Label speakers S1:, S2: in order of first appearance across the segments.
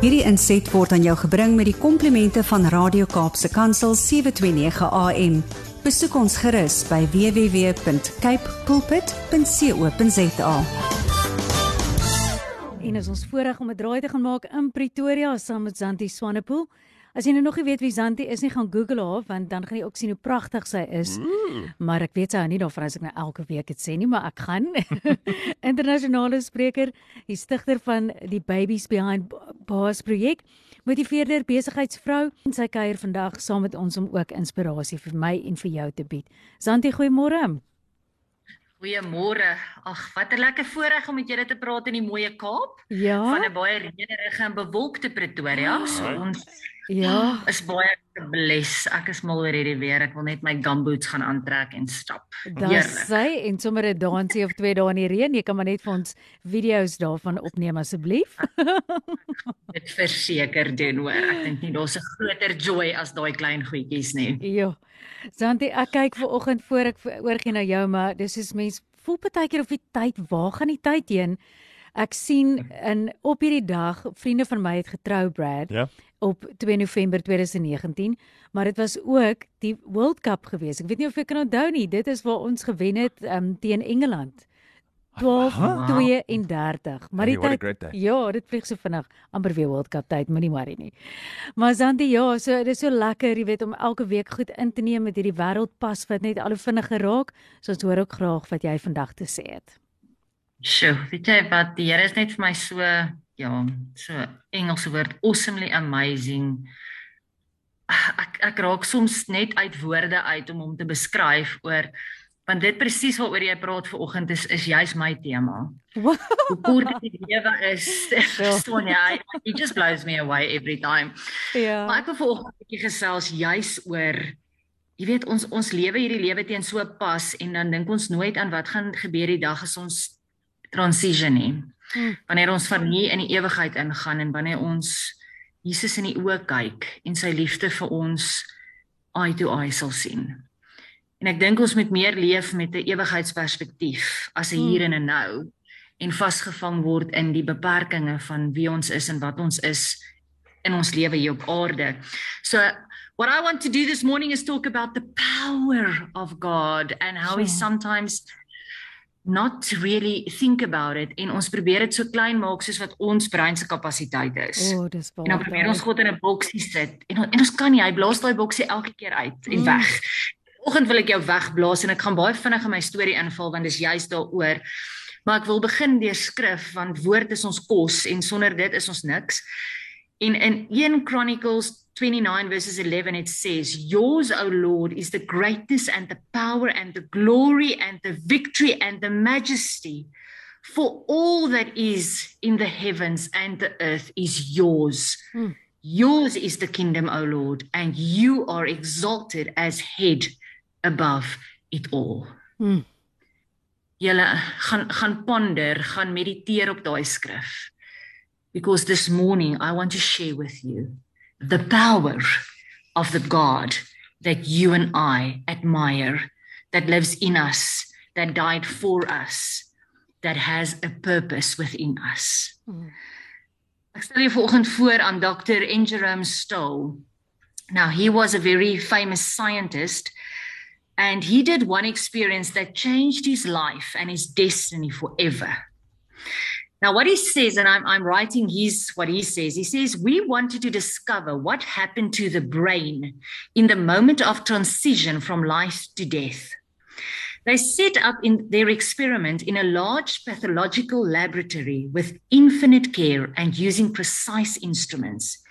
S1: Hierdie inset word aan jou gebring met die komplimente van Radio Kaapse Kansel 729 AM. Besoek ons gerus by www.cape pulpit.co.za.
S2: En is ons voorreg om 'n draai te gaan maak in Pretoria saam met Zanti Swanepoel. As jy nou nog nie weet wie Zanti is nie, gaan Google haar want dan gaan jy ook sien hoe pragtig sy is. Mm. Maar ek weet sy hou nie daarvan as ek nou elke week dit sê nie, maar ek gaan. Internasionale spreker, die stigter van die Babies Behind Bars projek, motiveerder besigheidsvrou en sy kuier vandag saam met ons om ook inspirasie vir my en vir jou te bied. Zanti, goeiemôre.
S3: Goeiemôre. Ag, wat 'n lekker voorreg om met julle te praat in die mooi Kaap.
S2: Ja.
S3: Van 'n baie reënerige en bewolkte Pretoria. So ons
S2: Ja.
S3: is baie gebless. Ek is mal oor hierdie weer. Ek wil net my gumboots gaan aantrek en stap.
S2: Daar sê en sommer 'n dansie of twee dae in die reën. Jy kan maar net vir ons video's daarvan opneem asseblief.
S3: Dit verseker doen hoor. Ek dink nie daar's 'n groter joy as daai klein goedjies nie.
S2: Ja. Santi, ek kyk ver oggend voor ek oorgie na jou, maar dis is mens voel partykeer of die tyd, waar gaan die tyd heen? Ek sien in op hierdie dag, vriende van my het getrou Brad
S4: Ja.
S2: op 2 November 2019, maar dit was ook die World Cup gewees. Ek weet nie of jy kan onthou nie, dit is waar ons gewen het um, teen Engeland. 12
S3: Wow.
S2: 32. Maar die
S4: Hey,
S2: tyd
S4: great day.
S2: Ja, dit vlieg so vinnig, amper weer World Cup tyd, moenie worry nie. Maar Santi, ja, so dit is so lekker, jy weet, om elke week goed in te neem met hierdie wêreldpas wat net al hoe vinniger raak. So ons hoor ook graag wat jy vandag te sê het.
S3: Sjoe, weet jy wat? Die Here is net vir my so ja, so Engelse woord awesomely amazing. Ek ek raak soms net uit woorde uit om hom te beskryf oor want dit presies waaroor jy praat vanoggend is is juis my tema. Hoe kort die lewe is. Verstaan jy? It just blows me away every time.
S2: Ja.
S3: Maar ek wil vanoggend 'n bietjie gesels juis oor jy weet ons ons lewe hierdie lewe teen so pas en dan dink ons nooit aan wat gaan gebeur die dag as ons transition nie.
S2: Hmm.
S3: Wanneer ons van hier in die ewigheid ingaan en wanneer ons Jesus in die oë kyk en sy liefde vir ons eye to eye sal sien. En ek dink ons moet meer leef met 'n ewigheidsperspektief as 'n hier en 'n nou en vasgevang word in die beperkings van wie ons is en wat ons is in ons lewe hier op aarde. So what I want to do this morning is talk about the power of God and how
S2: Sure.
S3: sometimes not really think about it en ons probeer dit so klein maak soos wat ons brein se kapasiteit is.
S2: O, oh, dis
S3: En dan probeer ons God in 'n boksie sit en en ons kan nie, hy blaas daai boksie elke keer uit en
S2: Mm.
S3: weg. Vanoggend wil ek jou wegblaas en ek gaan baie vinnig in my storie inval want dis juist daaroor. Maar ek wil begin deur skrif want woord is ons kos en sonder dit is ons niks. En in 1 Chronicles 29 verses 11 it says, "Yours, O Lord, is the greatness and the power and the glory and the victory and the majesty." For all that is in the heavens and the earth is yours.
S2: Hmm.
S3: Yours is the kingdom, O Lord, and you are exalted as head above it all.
S2: Hmm.
S3: Julle gaan gaan ponder, gaan mediteer op daai skrif. Because this morning I want to share with you the power of the God that you and I admire, that lives in us, that died for us, that has a purpose within us.
S2: Hmm.
S3: Ek stel jou vanoggend voor aan Dr. N. Jerome Stowell. Now, he was a very famous scientist and he did one experience that changed his life and his destiny forever. Now, what he says, and I'm, I'm writing his what he says, he says, We wanted to discover what happened to the brain in the moment of transition from life to death. They set up in their experiment in a large pathological laboratory with infinite care and using precise instruments.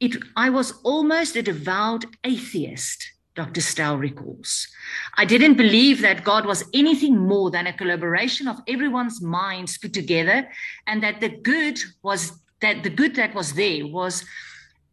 S3: It, I was almost a devout atheist, Dr. Stowell recalls. I didn't believe that God was anything more than a collaboration of everyone's minds put together and that the good was that the good that was there was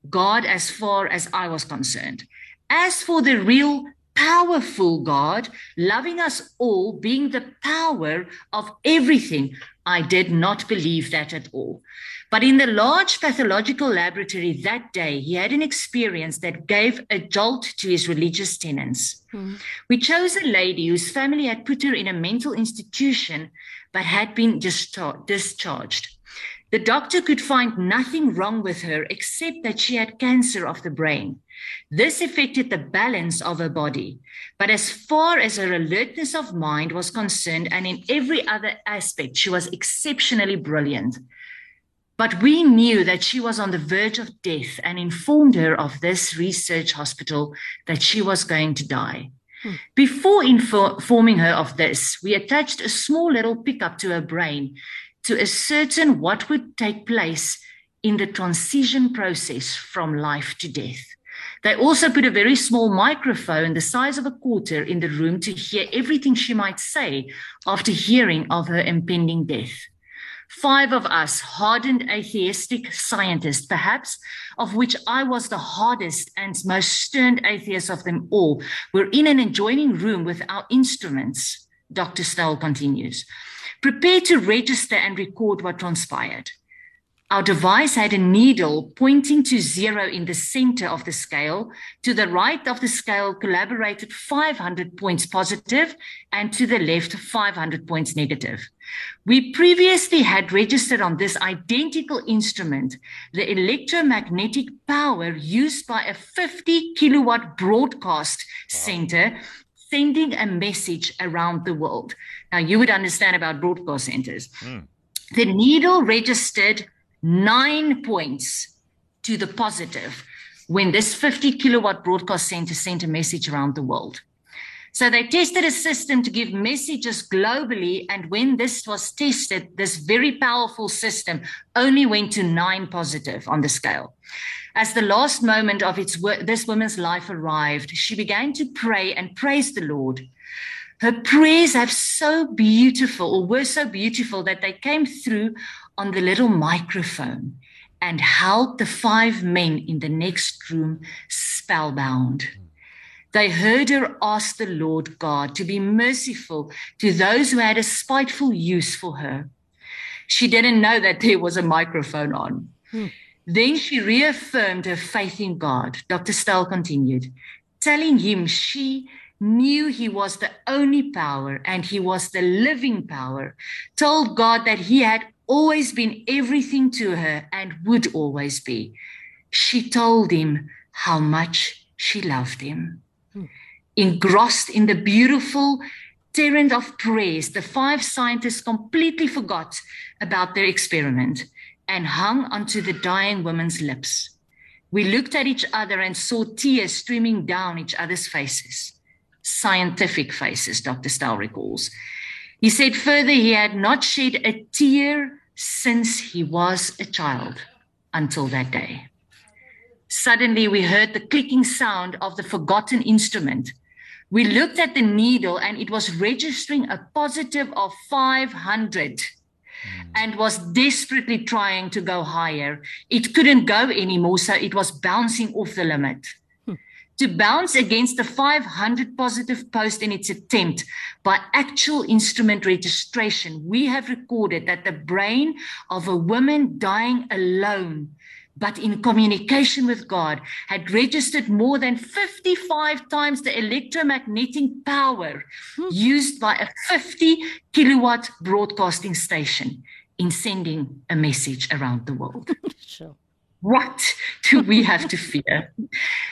S3: God as far as I was concerned. As for the real powerful God, loving us all, being the power of everything, I did not believe that at all. But in the large pathological laboratory that day, he had an experience that gave a jolt to his religious tenets.
S2: Hmm.
S3: We chose a lady whose family had put her in a mental institution but had been dischar- discharged. The doctor could find nothing wrong with her except that she had cancer of the brain. This affected the balance of her body. But as far as her alertness of mind was concerned, and in every other aspect, she was exceptionally brilliant. But we knew that she was on the verge of death and informed her of this research hospital that she was going to die. Hmm. Before informing her of this, we attached a small little pickup to her brain to ascertain what would take place in the transition process from life to death. They also put a very small microphone, the size of a quarter, in the room to hear everything she might say after hearing of her impending death. Five of us, hardened atheistic scientists, perhaps of which I was the hardest and most stern atheist of them all, were in an adjoining room with our instruments, Dr. Stowell continues. Prepare to register and record what transpired. Our device had a needle pointing to zero in the center of the scale. To the right of the scale collaborated 500 points positive and to the left 500 points negative. We previously had registered on this identical instrument the electromagnetic power used by a 50 kilowatt broadcast center sending a message around the world. Now, you would understand about broadcast centers. Mm. The needle registered nine points to the positive when this 50 kilowatt broadcast center sent a message around the world. So they tested a system to give messages globally. And when this was tested, this very powerful system only went to nine positive on the scale. As the last moment of its this woman's life arrived, she began to pray and praise the Lord. Her prayers have so beautiful or were so beautiful that they came through on the little microphone and held the five men in the next room spellbound. They heard her ask the Lord God to be merciful to those who had a spiteful use for her. She didn't know that there was a microphone on. Hmm. Then she reaffirmed her faith in God. Dr. Stowell continued, telling him she knew he was the only power and he was the living power, told God that he had always been everything to her and would always be. She told him how much she loved him. Engrossed in the beautiful torrent of praise, the five scientists completely forgot about their experiment and hung onto the dying woman's lips. We looked at each other and saw tears streaming down each other's faces. Scientific faces, Dr. Stowell recalls. He said further, he had not shed a tear since he was a child until that day. Suddenly, we heard the clicking sound of the forgotten instrument. We looked at the needle and it was registering a positive of 500 and was desperately trying to go higher. It couldn't go anymore, so it was bouncing off the limit. Hmm. To bounce against the 500 positive post in its attempt by actual instrument registration, we have recorded that the brain of a woman dying alone but in communication with God, had registered more than 55 times the electromagnetic power hmm. used by a 50 kilowatt broadcasting station in sending a message around the world. sure. What do we have to fear?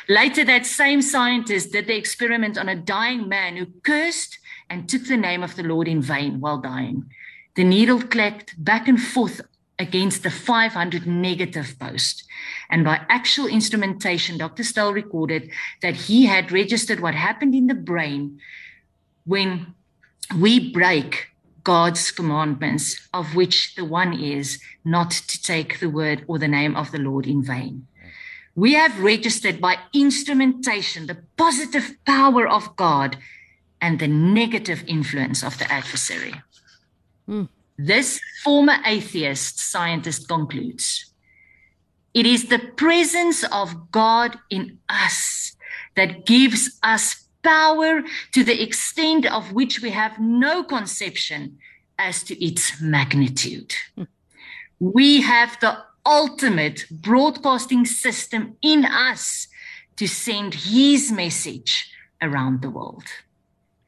S3: Later, that same scientist did the experiment on a dying man who cursed and took the name of the Lord in vain while dying. The needle clacked back and forth against the 500 negative post. And by actual instrumentation, Dr. Stowell recorded that he had registered what happened in the brain when we break God's commandments, of which the one is not to take the word or the name of the Lord in vain. We have registered by instrumentation the positive power of God and the negative influence of the adversary. Mm. This former atheist scientist concludes it is the presence of God in us that gives us power to the extent of which we have no conception as to its magnitude. we have the ultimate broadcasting system in us to send his message around the world.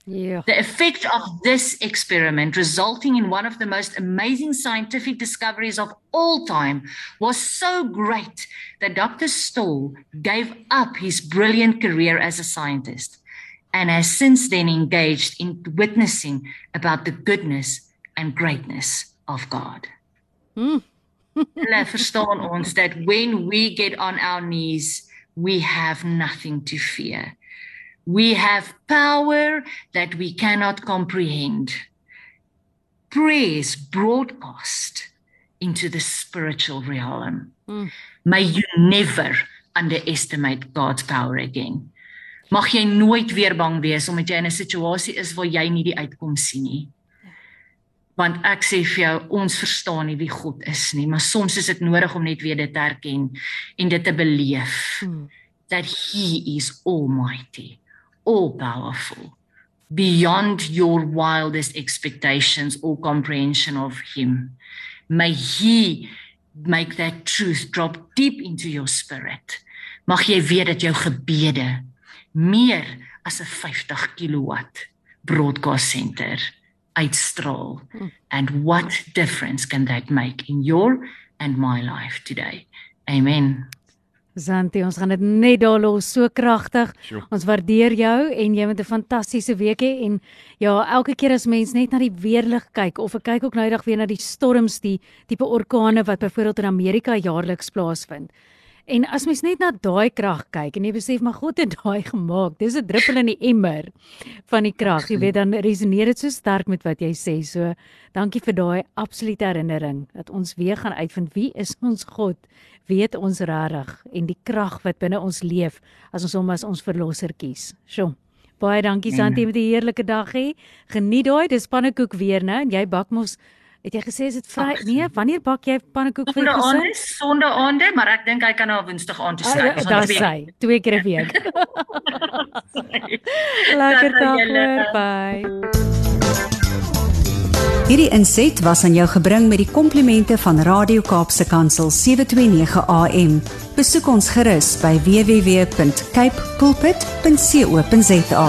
S2: Yeah.
S3: The effect of this experiment, resulting in one of the most amazing scientific discoveries of all time, was so great that Dr. Stowell gave up his brilliant career as a scientist and has since then engaged in witnessing about the goodness and greatness of God.
S2: Mm.
S3: Hulle verstaan ons that when we get on our knees, we have nothing to fear. We have power that we cannot comprehend. Praise broadcast into the spiritual realm.
S2: Mm.
S3: May you never underestimate God's power again. Mag jy nooit weer bang wees omdat jy in 'n situasie is waar jy nie die uitkoms sien nie. Want ek sê vir jou, ons verstaan nie wie God is nie, maar soms is dit nodig om net weer dit te erken en dit te beleef
S2: Mm.
S3: that he is almighty, all powerful, beyond your wildest expectations or comprehension of him. May he make that truth drop deep into your spirit. Mag jy weet dat jou gebede meer as 'n 50 kilowatt broadcast center uitstraal. And what difference can that make in your and my life today? Amen.
S2: Zanti, ons gaan dit net daar los, so kragtig.
S4: Sjoe.
S2: Ons waardeer jou en jy moet 'n fantastiese week hê en ja, elke keer as mens net na die weerlig kyk of ek kyk ook nou eendag weer na die storms, die tipe orkane wat byvoorbeeld in Amerika jaarliks plaasvind. En as mens net na daai krag kyk en jy besef maar God het daai gemaak. Dis 'n druppel in die emmer van die krag. Jy weet dan resoneer dit so sterk met wat jy sê. So dankie vir daai absolute herinnering dat ons weer gaan uitvind wie is ons God? Weet ons regtig en die krag wat binne ons leef as ons hom as ons verlosser kies. Sjoe. Baie dankie Santi met 'n heerlike dag hê. Geniet daai, dis pannekoek weer nou en jy bak mos het jy gesê is dit vry? Nee, wanneer bak jy pannekoek vir jou
S3: Sondaande,
S2: gesin?
S3: sondaande, maar ek dink hy kan na Woensdag aand toe
S2: Ah,
S3: sluit.
S2: ja,
S3: gaan
S2: sy, twee keer 'n week. Lekker dag hoor, bye.
S1: Hierdie inset was aan jou gebring met die komplimente van Radio Kaapse Kansel 729 AM. Besoek ons gerus by www.cape pulpit.co.za.